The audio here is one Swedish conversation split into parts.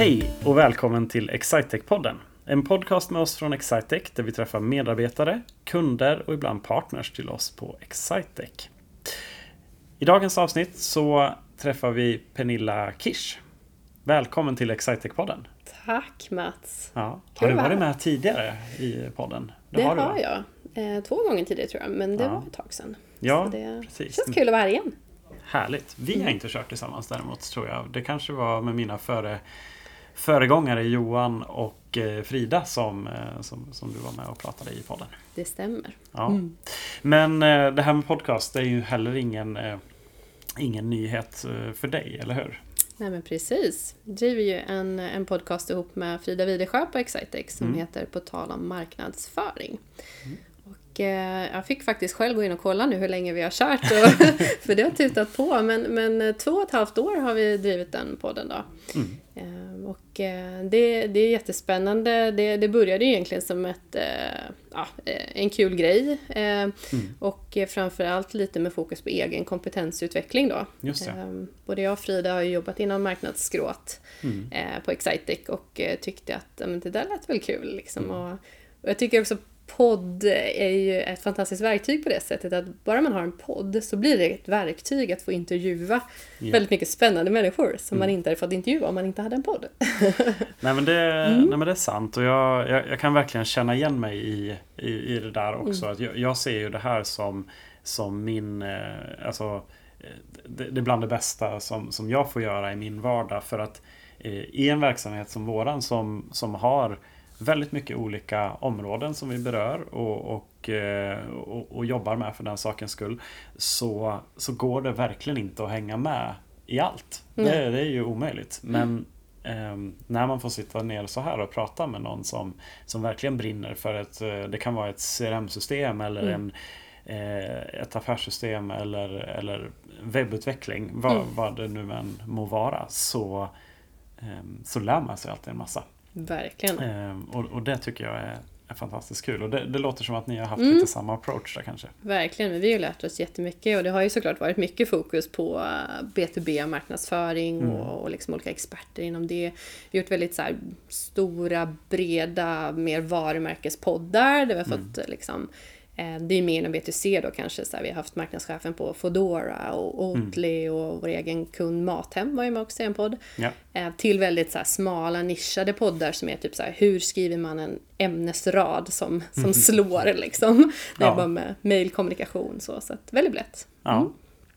Hej och välkommen till Excitec-podden. En podcast med oss från Excitec där vi träffar medarbetare, kunder och ibland partners till oss på Excitec. I dagens avsnitt så träffar vi Pernilla Kish. Välkommen till Excitec-podden. Tack Mats! Ja. Har du varit med tidigare i podden? Det, har, du, va? jag. Eh, två gånger tidigare tror jag, men det Ja. var ett tag sedan. Ja, Så det precis. känns kul att vara här igen. Härligt. Vi Mm. har inte kört tillsammans däremot tror jag. Det kanske var med mina före, föregångare Johan och eh, Frida som, eh, som, som du var med och pratade i podden. Det stämmer. Ja. Mm. Men eh, det här med podcast det är ju heller ingen, ingen nyhet för dig, eller hur? Nej men precis. Vi driver ju en, en podcast ihop med Frida Widesjö på Excitex som Mm. heter På tal om marknadsföring. Eh, jag fick faktiskt själv gå in och kolla nu hur länge vi har kört. Och, för det har tutat på. Men, men eh, två och ett halvt år har vi drivit den podden då. Mm. Eh, Och eh, det, det är jättespännande. Det, det började egentligen som ett, eh, ja, eh, en kul grej. Eh, Mm. Och eh, framförallt lite med fokus på egen kompetensutveckling då. Just det. Eh, Både jag och Frida har jobbat inom marknadsskrået Mm. eh, på Excitec och eh, tyckte att men det där lät väl kul. Liksom. Mm. Och, och jag tycker också podd är ju ett fantastiskt verktyg på det sättet att bara man har en podd så blir det ett verktyg att få intervjua Ja. väldigt mycket spännande människor som Mm. man inte hade fått intervjua om man inte hade en podd. Nej men, det, Mm. nej men det är sant och jag, jag, jag kan verkligen känna igen mig i, i, i det där också. Mm. Att jag, jag ser ju det här som, som min, eh, alltså eh, det, det är bland det bästa som, som jag får göra i min vardag. För att eh, i en verksamhet som våran som, som har väldigt mycket olika områden som vi berör och, och, eh, och, och jobbar med för den sakens skull. Så, så går det verkligen inte att hänga med i allt. Det, det är ju omöjligt. Men ehm, när man får sitta ner så här och prata med någon som, som verkligen brinner för ett, eh, det kan vara ett CRM-system eller Mm. en, eh, ett affärssystem eller, eller webbutveckling, vad, Mm. vad det nu än må vara, så, ehm, så lär man sig alltid en massa. Verkligen. Ehm, och, och det tycker jag är, är fantastiskt kul. Och det, det låter som att ni har haft Mm. lite samma approach där kanske. Verkligen, men vi har lärt oss jättemycket och det har ju såklart varit mycket fokus på eh, B2B marknadsföring Mm. och, och liksom olika experter inom det. Vi har gjort väldigt så här, stora, breda, mer varumärkespoddar där vi har Mm. fått eh, liksom eh, det är mer inom B2C då kanske, så här, vi har haft marknadschefen på Foodora och Oatly och vår egen kund Mathem var ju med också i en podd. Ja. Eh, Till väldigt så här, smala nischade poddar som är typ så här, hur skriver man en ämnesrad som, som slår liksom. Det är Ja. bara med mailkommunikation så, så att väldigt lätt. Ja. Mm.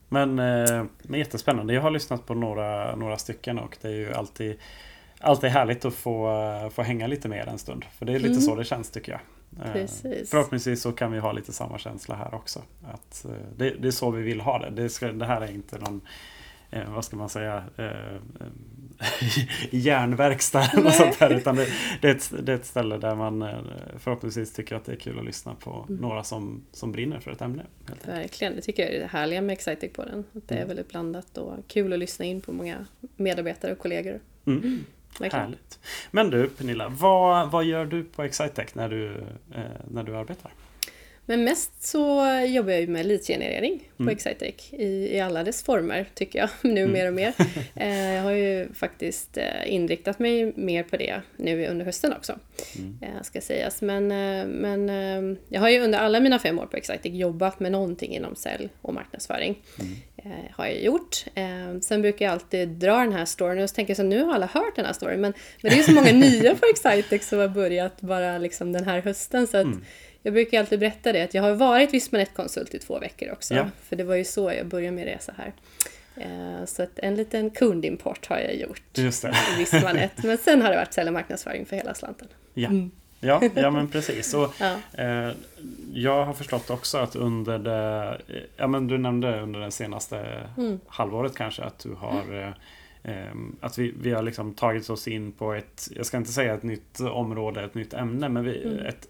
Men, eh, men jättespännande. Jag har lyssnat på några, några stycken och det är ju alltid, alltid härligt att få, eh, få hänga lite mer en stund. För det är lite Mm. så det känns tycker jag. Eh, Precis. Förhoppningsvis så kan vi ha lite samma känsla här också. Att, eh, det, det är så vi vill ha det. Det, ska, det här är inte någon eh, vad ska man säga, eh, järnverkstad eller sånt där. Utan det, det, är ett, det är ett ställe där man förhoppningsvis tycker att det är kul att lyssna på Mm. några som, som brinner för ett ämne. Verkligen, det tycker jag är det härliga med Excitec på den. Att det är Mm. väldigt blandat och kul att lyssna in på många medarbetare och kollegor. Mm. Verkligen. Härligt. Men du Pernilla, vad, vad gör du på Excitec när du, eh, när du arbetar? Men mest så jobbar jag ju med leadgenerering på Mm. Excitec i, i alla dess former tycker jag, nu Mm. mer och mer. Eh, jag har ju faktiskt eh, inriktat mig mer på det nu under hösten också, Mm. eh, ska sägas. Men, eh, men eh, jag har ju under alla mina fem år på Excitec jobbat med någonting inom sälj och marknadsföring. Mm. Eh, har jag gjort. Sen brukar jag alltid dra den här storyn och så tänker jag så nu har alla hört den här storyn men, men det är ju så många nya på Excitec som har börjat bara liksom den här hösten så att Mm. Jag brukar alltid berätta det att jag har varit Vismanet-konsult i två veckor också. Ja. För det var ju så jag började med resa här. Eh, Så att en liten kundimport har jag gjort Just det. i Vismanet. Men sen har det varit sälj och marknadsföring för hela slanten. Ja, Mm. ja, ja men precis. Och, Ja. eh, jag har förstått också att under det, eh, ja men du nämnde under det senaste Mm. halvåret kanske att du har eh, ehm, att vi, vi har liksom tagit oss in på ett, jag ska inte säga ett nytt område, ett nytt ämne, men vi, Mm. ett,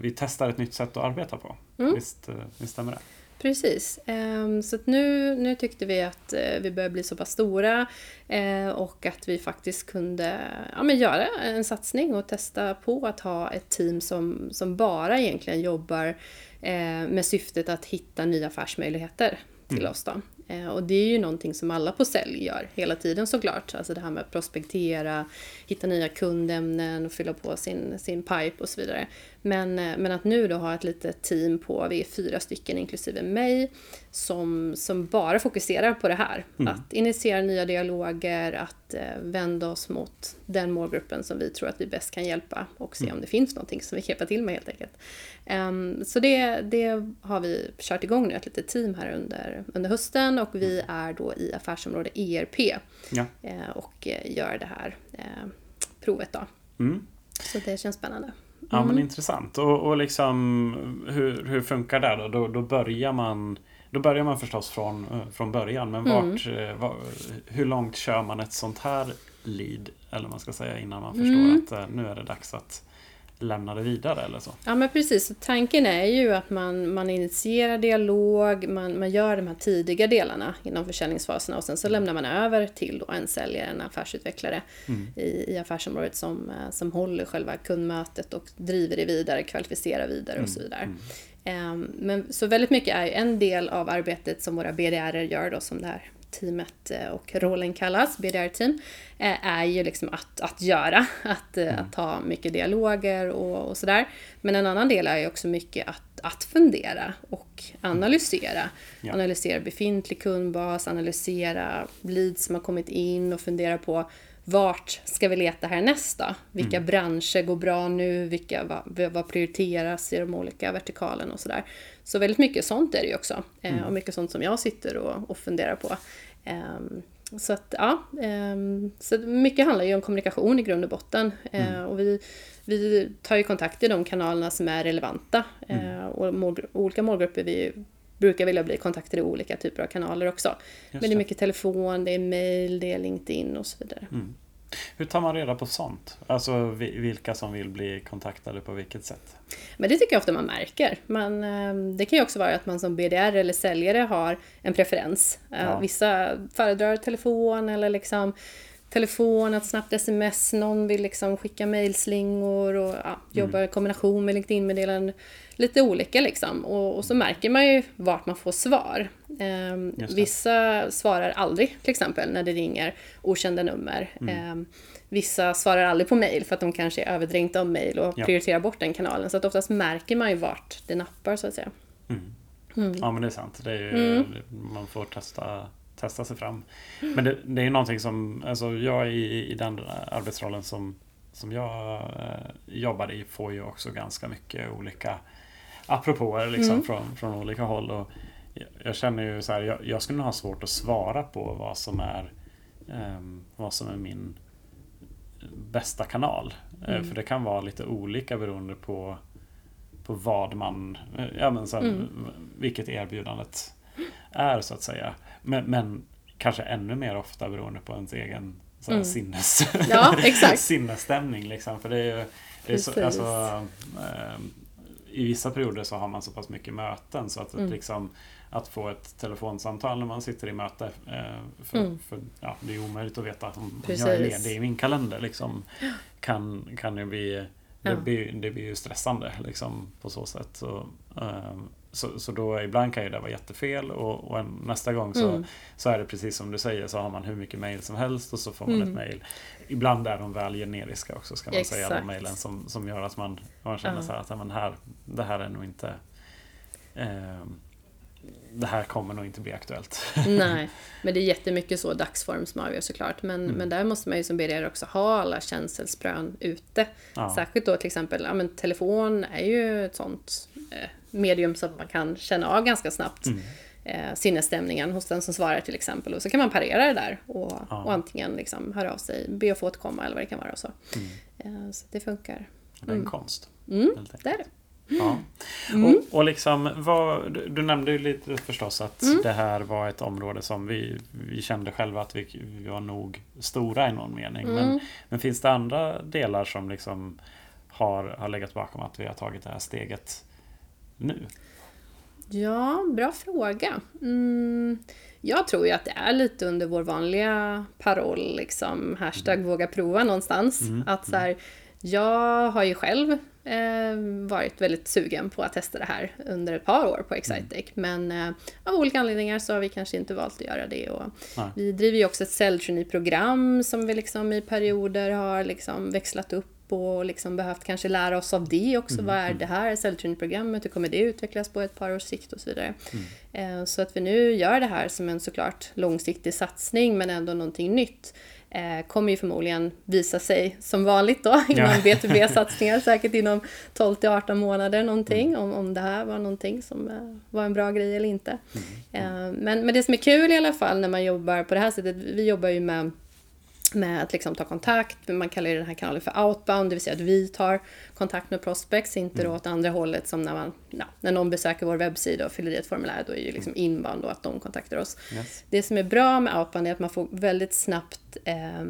vi testar ett nytt sätt att arbeta på. Mm. Visst, eh, visst stämmer det? Precis. Ehm, Så att nu, nu tyckte vi att eh, vi börjar bli så pass stora eh, och att vi faktiskt kunde ja, men göra en satsning och testa på att ha ett team som, som bara egentligen jobbar med syftet att hitta nya affärsmöjligheter till Mm. oss. Då. Eh, och det är ju någonting som alla på sälj gör hela tiden såklart. Alltså det här med att prospektera, hitta nya kundämnen och fylla på sin, sin pipe och så vidare. Men, eh, men att nu då ha ett litet team på, vi är fyra stycken inklusive mig, som, som bara fokuserar på det här. Mm. Att initiera nya dialoger, att eh, vända oss mot den målgruppen som vi tror att vi bäst kan hjälpa och se mm. om det finns någonting som vi kan hjälpa till med helt enkelt. Um, så det, det har vi kört igång nu, ett litet team här under, under hösten och vi mm. är då i affärsområde ERP ja. uh, och gör det här uh, provet då. Mm. Så det känns spännande. Ja men mm. intressant. Och, och liksom hur, hur funkar det då? då? Då börjar man då börjar man förstås från, från början. Men mm. vart, mm. var, hur långt kör man ett sånt här lead? Eller man ska säga innan man förstår mm. att nu är det dags att lämna det vidare eller så. Ja men precis, tanken är ju att man, man initierar dialog, man, man gör de här tidiga delarna inom försäljningsfaserna och sen så lämnar man över till då en säljare, en affärsutvecklare mm. i, i affärsområdet som, eh, som håller själva kundmötet och driver det vidare, kvalificerar vidare och så mm. vidare. Mm. Um, men, så väldigt mycket är en del av arbetet som våra BDR gör då som det här teamet eh, och rollen kallas, BDR-team, eh, är ju liksom att, att göra, att, eh, mm. att ha mycket dialoger och, och sådär. Men en annan del är ju också mycket att, att fundera och analysera. Ja. Analysera befintlig kundbas, analysera leads som har kommit in och fundera på vart ska vi leta härnäst då? Vilka mm. branscher går bra nu? Vilka, vad, vad prioriteras i de olika vertikalen och sådär. Så väldigt mycket sånt är det ju också. Mm. och mycket sånt som jag sitter och, och funderar på. Um, så att ja, um, så mycket handlar ju om kommunikation i grund och botten. Mm. Uh, och vi, vi tar ju kontakt i de kanalerna som är relevanta. Mm. Uh, och mål, olika målgrupper vi brukar vilja bli kontaktade i olika typer av kanaler också. Just Men det är mycket telefon, det är mail, det är LinkedIn och så vidare. Mm. Hur tar man reda på sånt? Alltså vilka som vill bli kontaktade på vilket sätt? Men det tycker jag ofta man märker. Man, ehm, det kan ju också vara att man som BDR eller säljare har en preferens. Eh, ja. Vissa föredrar telefon eller liksom telefon, ett snabbt sms, någon vill liksom skicka mejlslingor och ja, jobba mm. i kombination med LinkedIn-meddelanden. Lite olika liksom. Och, och, så märker man ju vart man får svar. Um, vissa svarar aldrig till exempel när det ringer okända nummer. Mm. Um, vissa svarar aldrig på mejl för att de kanske är överdränkta av mejl och ja. prioriterar bort den kanalen. Så att oftast märker man ju vart det nappar så att säga. Mm. Mm. Ja men det är sant. Det är ju, mm. Man får testa testa sig fram. Men det, det är någonting som, alltså jag i, i den arbetsrollen som, som jag eh, jobbar i får ju också ganska mycket olika apropåer liksom mm. från, från olika håll. Och jag, jag känner ju så här, jag, jag, skulle nog ha svårt att svara på vad som är, eh, vad som är min bästa kanal. Eh, mm. För det kan vara lite olika beroende på, på vad man, eh, ja men så här, mm. vilket erbjudandet är så att säga. Men, men kanske ännu mer ofta beroende på ens egen så här, mm. sinnes, ja, sinnesstämning. Liksom. För det är ju, det är så, alltså, eh, I vissa perioder så har man så pass mycket möten så att mm. liksom, att få ett telefonsamtal när man sitter i möte. Eh, för, mm. för, ja, det är omöjligt att veta om, om jag är ledig i min kalender. Liksom, kan, kan det bli det, ja. blir, det blir ju stressande liksom, på så sätt. Så, um, så, så då ibland kan ju det vara jättefel och, och nästa gång så, mm. så är det precis som du säger så har man hur mycket mail som helst och så får man mm. ett mail. Ibland är de väl generiska också ska man Exakt. säga, de mailen som, som gör att man, man känner ja. så här att men här, det här är nog inte eh, det här kommer nog inte bli aktuellt. Nej, men det är jättemycket så dagsform som avgör såklart. Men, mm. men där måste man ju som BDR också ha alla känselsprön ute. Ja. Särskilt då till exempel, ja men telefon är ju ett sånt eh, medium som man kan känna av ganska snabbt. Mm. Eh, sinnesstämningen hos den som svarar till exempel. Och så kan man parera det där och, ja. och antingen liksom höra av sig, be att få återkomma eller vad det kan vara. Och så. Mm. Eh, så det funkar. Det är en mm. konst. Mm, det är det. Ja. Mm. Och, och liksom, vad, du, du, nämnde ju lite förstås att mm. det här var ett område som vi, vi kände själva att vi, vi var nog stora i någon mening. Mm. Men, men finns det andra delar som liksom har, har legat bakom att vi har tagit det här steget nu? Ja, bra fråga. Mm, jag tror ju att det är lite under vår vanliga paroll, liksom, hashtag mm. våga prova någonstans. Mm. Att så här, Jag har ju själv eh, varit väldigt sugen på att testa det här under ett par år på Excitec. Mm. Men eh, av olika anledningar så har vi kanske inte valt att göra det. Och vi driver ju också ett säljtraineeprogram som vi liksom i perioder har liksom växlat upp och liksom behövt kanske lära oss av det också. Mm. Vad är mm. det här säljtraineeprogrammet? Hur kommer det utvecklas på ett par års sikt och så vidare. Mm. Eh, så att vi nu gör det här som en såklart långsiktig satsning men ändå någonting nytt eh, kommer ju förmodligen visa sig som vanligt då inom ja. B2B-satsningar, säkert inom 12 till 18 månader någonting, mm. om, om det här var någonting som eh, var en bra grej eller inte. Mm. Eh, men, men det som är kul i alla fall när man jobbar på det här sättet, vi jobbar ju med med att liksom ta kontakt. Man kallar ju den här kanalen för outbound, det vill säga att vi tar kontakt med prospects, inte mm. då åt andra hållet som när, man, ja, när någon besöker vår webbsida och fyller i ett formulär, då är ju liksom mm. inbound då att de kontaktar oss. Yes. Det som är bra med outbound är att man får väldigt snabbt eh,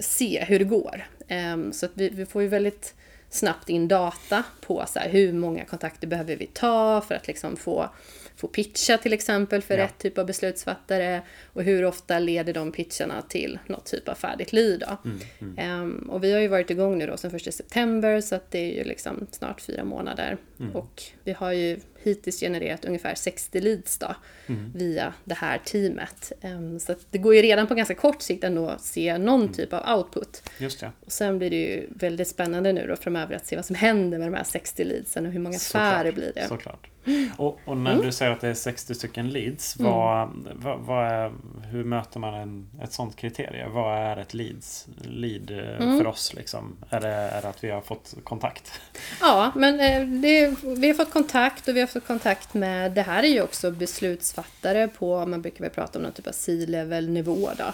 se hur det går. Eh, så att vi, vi får ju väldigt snabbt in data på så här, hur många kontakter behöver vi ta för att liksom få få pitcha till exempel för ja. rätt typ av beslutsfattare och hur ofta leder de pitcharna till något typ av färdigt lead. Mm, mm. Um, och vi har ju varit igång nu då sedan 1 september så att det är ju liksom snart fyra månader. Mm. Och vi har ju hittills genererat ungefär 60 leads då, mm. via det här teamet. Så det går ju redan på ganska kort sikt ändå att se någon mm. typ av output. Just det. Och sen blir det ju väldigt spännande nu då framöver att se vad som händer med de här 60 leadsen och hur många affärer blir det. Såklart. Och, och när mm. du säger att det är 60 stycken leads, vad, mm. vad, vad är, hur möter man en, ett sånt kriterie? Vad är ett leads, lead eh, mm. för oss? Liksom? Är, det, är det att vi har fått kontakt? Ja, men eh, det, vi har fått kontakt och vi har få kontakt med, det här är ju också beslutsfattare på, man brukar väl prata om någon typ av C-level nivå då.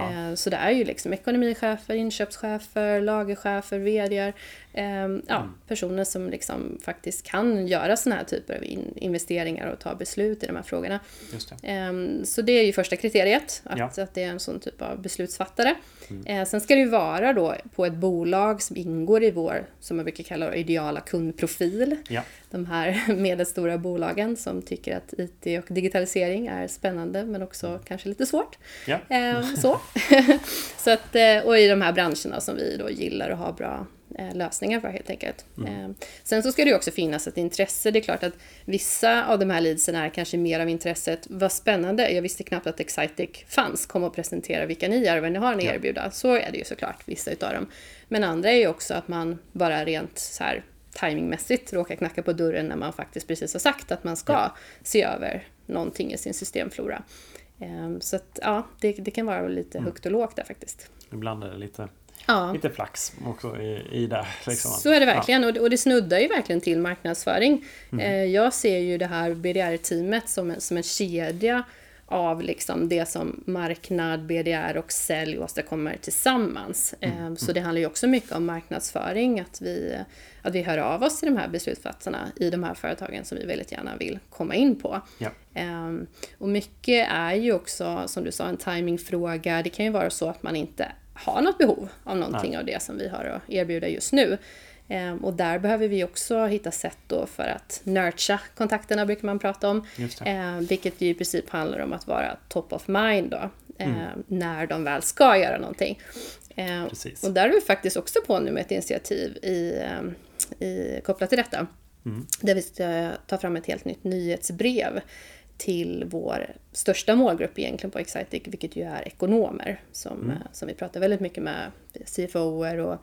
Ja. Eh, så det är ju liksom ekonomichefer, inköpschefer, lagerchefer, VDR. Ehm, ja, mm. Personer som liksom faktiskt kan göra sådana här typer av investeringar och ta beslut i de här frågorna. Det. Ehm, så det är ju första kriteriet, att, ja. att det är en sån typ av beslutsfattare. Mm. Eh, sen ska det ju vara då på ett bolag som ingår i vår, som man brukar kalla ideala kundprofil. Ja. De här medelstora bolagen som tycker att IT och digitalisering är spännande men också mm. kanske lite svårt. Ja. Ehm, så. så att, eh, och i de här branscherna som vi då gillar och har bra Eh, lösningar för helt enkelt. Mm. Eh, sen så ska det också finnas ett intresse. Det är klart att vissa av de här leadsen är kanske mer av intresset. Vad spännande, jag visste knappt att Excitec fanns. Kom och presentera vilka ni är och vad ni har att erbjuda. Så är det ju såklart, vissa utav dem. Men andra är ju också att man bara rent så här timingmässigt råkar knacka på dörren när man faktiskt precis har sagt att man ska ja. se över någonting i sin systemflora. Eh, så att ja, det, det kan vara lite mm. högt och lågt där faktiskt. Ibland är det lite ja. lite flax också i, i det. Liksom. Så är det verkligen ja. och, det, och det snuddar ju verkligen till marknadsföring. Mm. Eh, jag ser ju det här BDR-teamet som som en kedja av liksom det som marknad, BDR och sälj åstadkommer tillsammans. Mm. Eh, så det handlar ju också mycket om marknadsföring, att vi, att vi hör av oss till de här beslutsfattarna i de här företagen som vi väldigt gärna vill komma in på. Ja. Eh, och mycket är ju också, som du sa, en timingfråga. Det kan ju vara så att man inte har något behov av någonting Nej. av det som vi har att erbjuda just nu. Ehm, och där behöver vi också hitta sätt då för att nurtura kontakterna brukar man prata om. Ehm, vilket ju i princip handlar om att vara top of mind då. Mm. Ehm, när de väl ska göra någonting. och där är vi faktiskt också på nu med ett initiativ i, i, kopplat till detta. Mm. Där vi ska ta fram ett helt nytt nyhetsbrev till vår största målgrupp egentligen på Excitec, vilket ju är ekonomer som, mm. som vi pratar väldigt mycket med, CFOer och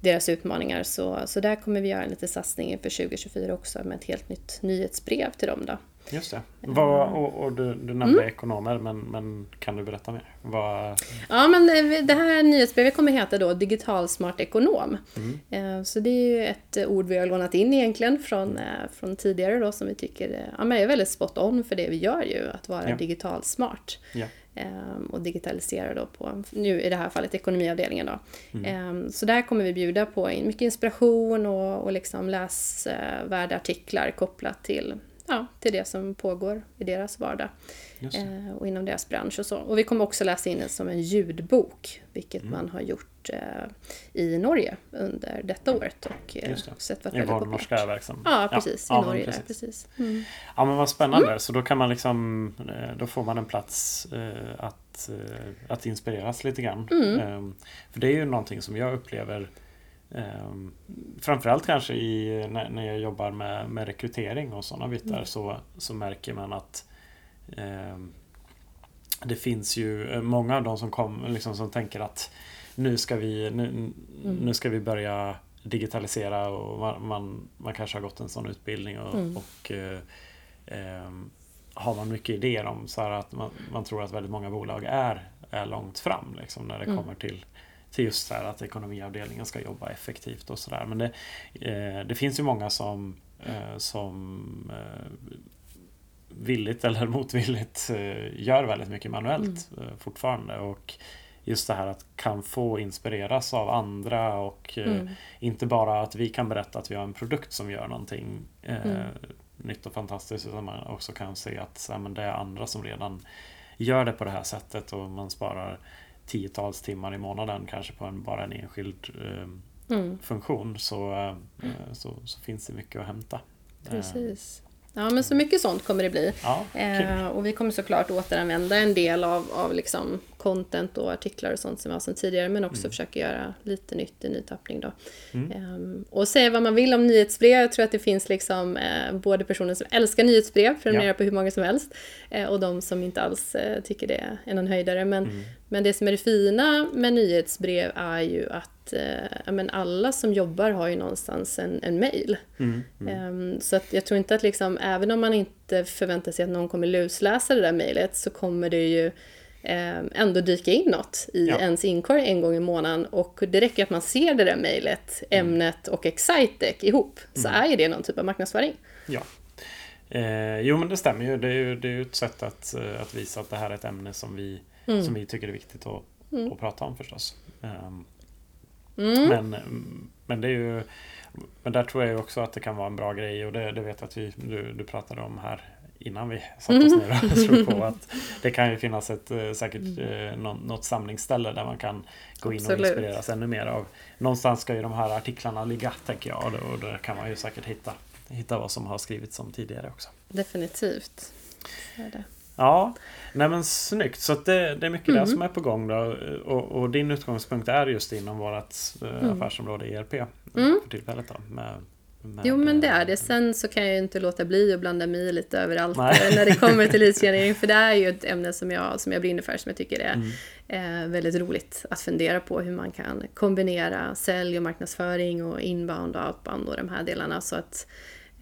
deras utmaningar. Så, så där kommer vi göra en liten satsning inför 2024 också med ett helt nytt nyhetsbrev till dem då. Just det. Vad, och, och du, du nämnde mm. ekonomer, men, men kan du berätta mer? Vad... Ja, men det här nyhetsbrevet kommer heta då Digital Smart Ekonom. Mm. Eh, så det är ju ett ord vi har lånat in egentligen från, mm. eh, från tidigare då som vi tycker ja, men är väldigt spot on för det vi gör ju, att vara ja. digital smart. Ja. Ehm, och digitalisera då på, nu i det här fallet ekonomiavdelningen då. Mm. Ehm, så där kommer vi bjuda på mycket inspiration och, och liksom läsvärda artiklar kopplat till ja, till det som pågår i deras vardag eh, och inom deras bransch och så. Och vi kommer också läsa in det som en ljudbok, vilket mm. man har gjort eh, i Norge under detta året och eh, sett varit I vår norska verksamhet. Ja, precis. Ja, I Norge precis. Där, precis. Mm. Ja, men vad spännande. Mm. Så då kan man liksom, eh, då får man en plats eh, att, eh, att inspireras lite grann. Mm. Ehm, för det är ju någonting som jag upplever Um, framförallt kanske i, när, när jag jobbar med, med rekrytering och sådana bitar mm. så, så märker man att um, det finns ju många av de som, kom, liksom, som tänker att nu ska vi, nu, mm. nu ska vi börja digitalisera och man, man, man, kanske har gått en sån utbildning och, mm. och eh, eh, har man mycket idéer om så att man, man tror att väldigt många bolag är, är långt fram liksom, när det mm. kommer till till just så här att ekonomiavdelningen ska jobba effektivt och sådär. Men det, eh, det finns ju många som, eh, som eh, villigt eller motvilligt gör väldigt mycket manuellt mm. Fortfarande. Och just det här att kan få inspireras av andra och mm. inte bara att vi kan berätta att vi har en produkt som gör någonting mm. nytt och fantastiskt utan man också kan se att ja, men det är andra som redan gör det på det här sättet och man sparar tiotals timmar i månaden kanske på en, bara en enskild eh, mm. funktion så, eh, så, så, finns det mycket att hämta. Precis. Ja, men så mycket sånt kommer det bli. Ja, eh, och vi kommer såklart återanvända en del av, av liksom content och artiklar och sånt som vi har sedan tidigare, men också mm. försöka göra lite nytt i ny tappning då. Mm. Eh, och säga vad man vill om nyhetsbrev. Jag tror att det finns liksom eh, både personer som älskar nyhetsbrev, prenumererar ja. på hur många som helst, eh, och de som inte alls eh, tycker det är någon höjdare. Men, mm. men det som är det fina med nyhetsbrev är ju att eh, men alla som jobbar har ju någonstans en, en mail. Mm, mm. Eh, så att jag tror inte att liksom, även om man inte förväntar sig att någon kommer lusläsa det där mejlet så kommer det ju eh, ändå dyka in något i ja. ens inkorg en gång i månaden och det räcker att man ser det där mejlet, mm. ämnet och Excitec ihop så mm. är ju det någon typ av marknadsföring. Ja. Eh, jo men det stämmer ju. Det är ju det är ett sätt att, eh, att visa att det här är ett ämne som vi, mm. som vi tycker är viktigt att, mm. att prata om förstås. Um, Mm. Men, men det är ju Men där tror jag också att det kan vara en bra grej och det, det vet jag att vi, du, du pratade om här innan vi satte oss ner och slog på att det kan ju finnas ett eh, säkert mm. eh, något samlingsställe där man kan gå in Absolut. och inspireras ännu mer av. Någonstans ska ju de här artiklarna ligga tänker jag och där kan man ju säkert hitta, hitta vad som har skrivits om tidigare också. Definitivt. Ja, nej men snyggt. Så det, det är mycket mm. det som är på gång då. Och, och din utgångspunkt är just inom vårt eh, mm. affärsområde ERP mm. för tillfället då. Med, med, jo men det är det. Sen så kan jag inte låta bli att blanda mig lite överallt när det kommer till leadsgenerering. För det är ju ett ämne som jag, som jag brinner för, som jag tycker är mm. eh, väldigt roligt att fundera på hur man kan kombinera sälj och marknadsföring och inbound och outbound och de här delarna. Så att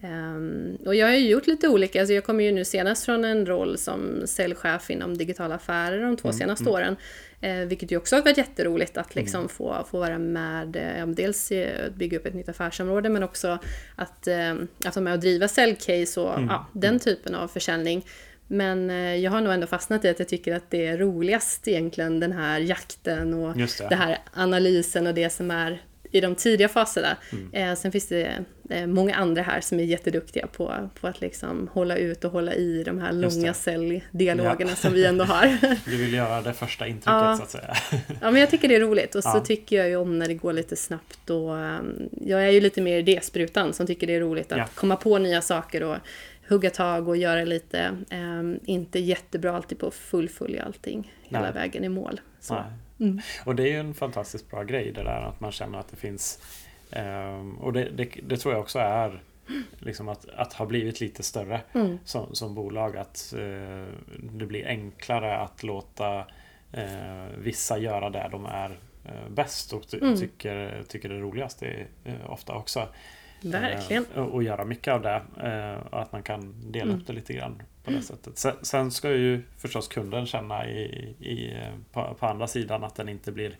Um, och jag har ju gjort lite olika, alltså jag kommer ju nu senast från en roll som säljchef inom digitala affärer de två mm, senaste mm. åren. Eh, vilket ju också har varit jätteroligt att liksom mm. få, få vara med, eh, dels bygga upp ett nytt affärsområde men också att, eh, att vara med och driva säljcase och mm. ja, den typen av försäljning. Men eh, jag har nog ändå fastnat i att jag tycker att det är roligast egentligen den här jakten och det. det här analysen och det som är i de tidiga faserna. Mm. Eh, sen finns det eh, många andra här som är jätteduktiga på, på att liksom hålla ut och hålla i de här långa säljdialogerna ja. som vi ändå har. Du vill göra det första intrycket ja. så att säga. Ja, men jag tycker det är roligt och så tycker jag ju om när det går lite snabbt och um, jag är ju lite mer idésprutan som tycker det är roligt att komma på nya saker och hugga tag och göra lite, um, inte jättebra alltid på att fullfölja allting Nej. hela vägen i mål. Så. Mm. Och det är ju en fantastiskt bra grej det där att man känner att det finns um, Och det, det, det, tror jag också är Liksom att, att ha blivit lite större mm. som, som bolag att uh, det blir enklare att låta uh, vissa göra det de är uh, bäst och ty mm. tycker, tycker det är roligast det är, ofta också. Verkligen. Eh, och göra mycket av det. Eh, och att man kan dela mm. upp det lite grann på det sättet. Sen, sen ska ju förstås kunden känna i, i, på, på, andra sidan att den inte blir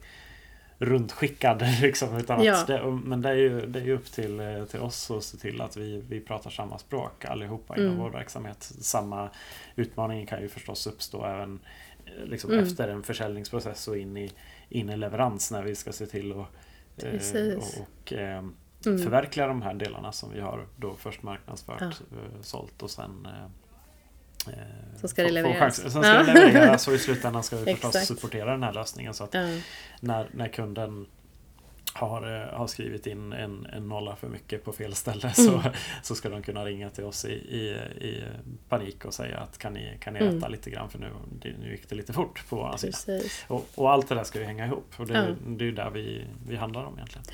runtskickad. Liksom, utan ja. att det, men det är ju det är upp till, eh, till oss att se till att vi, vi pratar samma språk allihopa inom mm. vår verksamhet. Samma utmaning kan ju förstås uppstå även liksom, mm. efter en försäljningsprocess och in i, in i leverans när vi ska se till att eh, och, och eh, mm. förverkliga de här delarna som vi har då först marknadsfört, ja. Eh, sålt och sen eh, eh, så ska det levereras. Sen ska ja. det levereras och i slutändan ska vi förstås supportera den här lösningen. Så att ja. när, när kunden har, har skrivit in en, en nolla för mycket på fel ställe mm. så, så ska de kunna ringa till oss i, i, i panik och säga att kan ni, kan ni rätta mm. lite grann för nu, nu gick det lite fort på vår sida. Och, och, allt det där ska ju hänga ihop och det, ja. det är ju där vi, vi handlar om egentligen.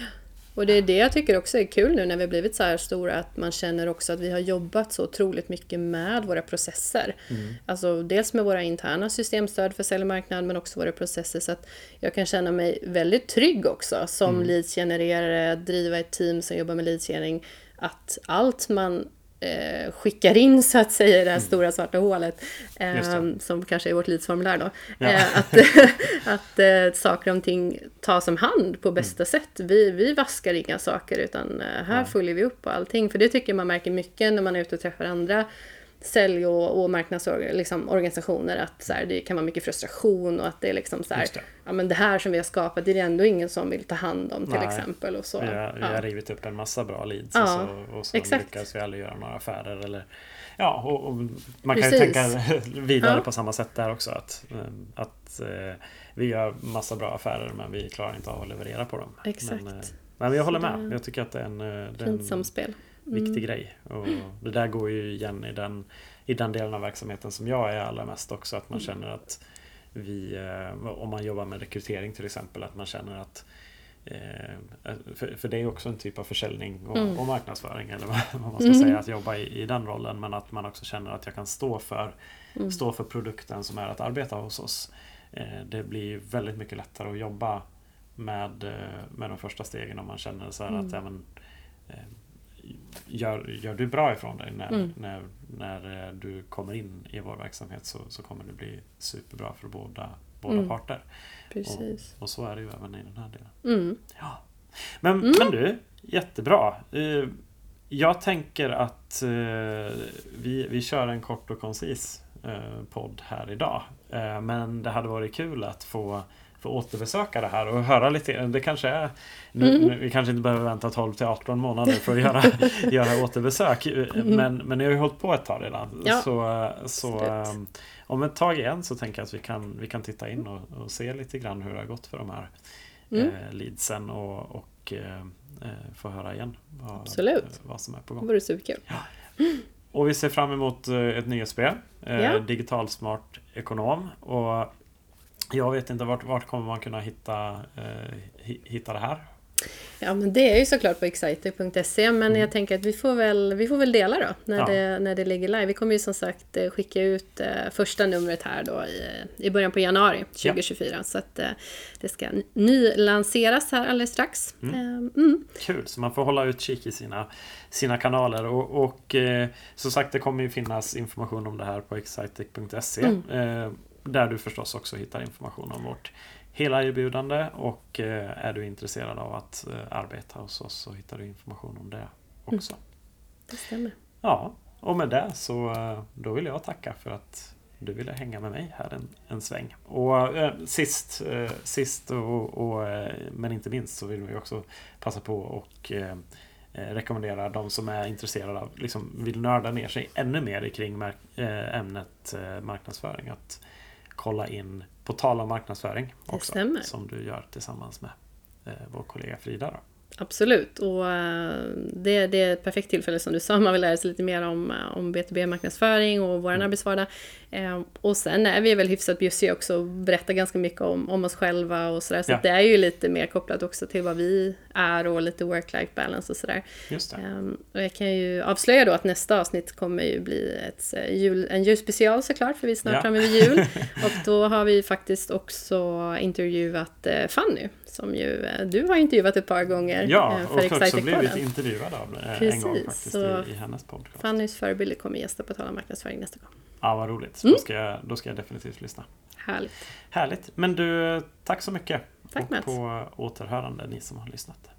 Och det är det jag tycker också är kul nu när vi har blivit så här stora, att man känner också att vi har jobbat så otroligt mycket med våra processer. Mm. Alltså dels med våra interna systemstöd för sälj och marknad, men också våra processer. Så att jag kan känna mig väldigt trygg också som mm. leadsgenererare, driva ett team som jobbar med leadsgenerering. Att allt man eh, skickar in så att säga i det här mm. stora svarta hålet. Eh, som kanske är vårt lidsformulär då. Ja. Eh, att att eh, saker och ting tas om hand på bästa mm. sätt. Vi, vi vaskar inga saker utan eh, här ja. följer vi upp allting. För det tycker man märker mycket när man är ute och träffar andra sälj och, och marknadsorganisationer liksom, att så här, det kan vara mycket frustration och att det är liksom så här, det. ja men det här som vi har skapat det är det ändå ingen som vill ta hand om till Nej, exempel. Och så. Vi, har, vi har rivit upp en massa bra leads ja, och så, och så lyckas vi aldrig göra några affärer. Eller, ja, och, och man kan Precis. ju tänka vidare ja. på samma sätt där också. Att, eh, att eh, vi gör massa bra affärer men vi klarar inte av att leverera på dem. Exakt. Men, eh, men jag håller med. Jag tycker att det är en... En samspel viktig mm. grej. Och det där går ju igen i den, i den delen av verksamheten som jag är allra mest också. Att man mm. känner att vi, eh, om man jobbar med rekrytering till exempel, att man känner att eh, för, för det är också en typ av försäljning och, mm. och marknadsföring eller vad man ska mm. säga, att jobba i, i den rollen. Men att man också känner att jag kan stå för, mm. stå för produkten som är att arbeta hos oss. Eh, det blir väldigt mycket lättare att jobba med, med de första stegen om man känner så här att även gör, gör du bra ifrån dig när, mm. när, när eh, du kommer in i vår verksamhet så, så kommer det bli superbra för båda, båda mm. parter. Precis. Och, och, så är det ju även i den här delen. Mm. Ja. Men, mm. men du, jättebra. Eh, jag tänker att eh, vi, vi kör en kort och koncis podd här idag. Men det hade varit kul att få få återbesöka det här och höra lite. Det kanske är nu, mm. Vi kanske inte behöver vänta 12 till 18 månader för att göra, göra återbesök. Mm. Men, men ni har ju hållit på ett tag redan. Ja, så så um, om ett tag igen så tänker jag att vi kan, vi kan titta in och, och se lite grann hur det har gått för de här mm. eh, leadsen och, och eh, eh få höra igen vad, Absolut. vad som är på gång. Det vore superkul. Ja. Och vi ser fram emot eh, ett nyhetsbrev. Eh, ja. Digitalsmart ekonom. Och jag vet inte vart, vart kommer man kunna hitta, eh, hitta det här? Ja men det är ju såklart på exciter.se men mm. jag tänker att vi får väl, vi får väl dela då när, ja. det, när det ligger live. Vi kommer ju som sagt eh, skicka ut eh, första numret här då i, i början på januari 2024 ja. så att det ska nylanseras här alldeles strax. Mm. Mm. Kul, så man får hålla utkik i sina, sina kanaler och, och som sagt det kommer ju finnas information om det här på exciter.se. Där du förstås också hittar information om vårt hela erbjudande och eh, är du intresserad av att eh, arbeta hos oss så hittar du information om det också. Mm. Det stämmer. Ja, och med det så eh, då vill jag tacka för att du ville hänga med mig här en, en sväng. Och eh, sist, eh, sist och, och eh, men inte minst så vill vi också passa på och rekommendera de som är intresserade av, liksom vill nörda ner sig ännu mer kring ämnet marknadsföring. Att kolla in På tal om marknadsföring också. Som du gör tillsammans med eh, vår kollega Frida. Då. Absolut, och eh, det, det, är ett perfekt tillfälle som du sa, man vill lära sig lite mer om, eh, om B2B-marknadsföring och vår mm. arbetsvardag. Eh, och sen är vi väl hyfsat bjussiga också och berättar ganska mycket om, om oss själva och sådär. Så, ja. det är ju lite mer kopplat också till vad vi är och lite work-life balance och sådär. Just det. och jag kan ju avslöja då att nästa avsnitt kommer ju bli ett jul, en julspecial såklart, för vi är snart ja. framme vid jul. och då har vi faktiskt också intervjuat Fanny som ju eh, du har intervjuat ett par gånger. Ja, eh, för och också blivit intervjuad av Precis, en gång faktiskt så i, i hennes podcast. Fannys förebilder kommer gästa på Tala marknadsföring nästa gång. Ja, vad roligt. Mm. Då, ska jag, då ska jag definitivt lyssna. Härligt. Härligt. Men du, tack så mycket. Tack och på återhörande ni som har lyssnat.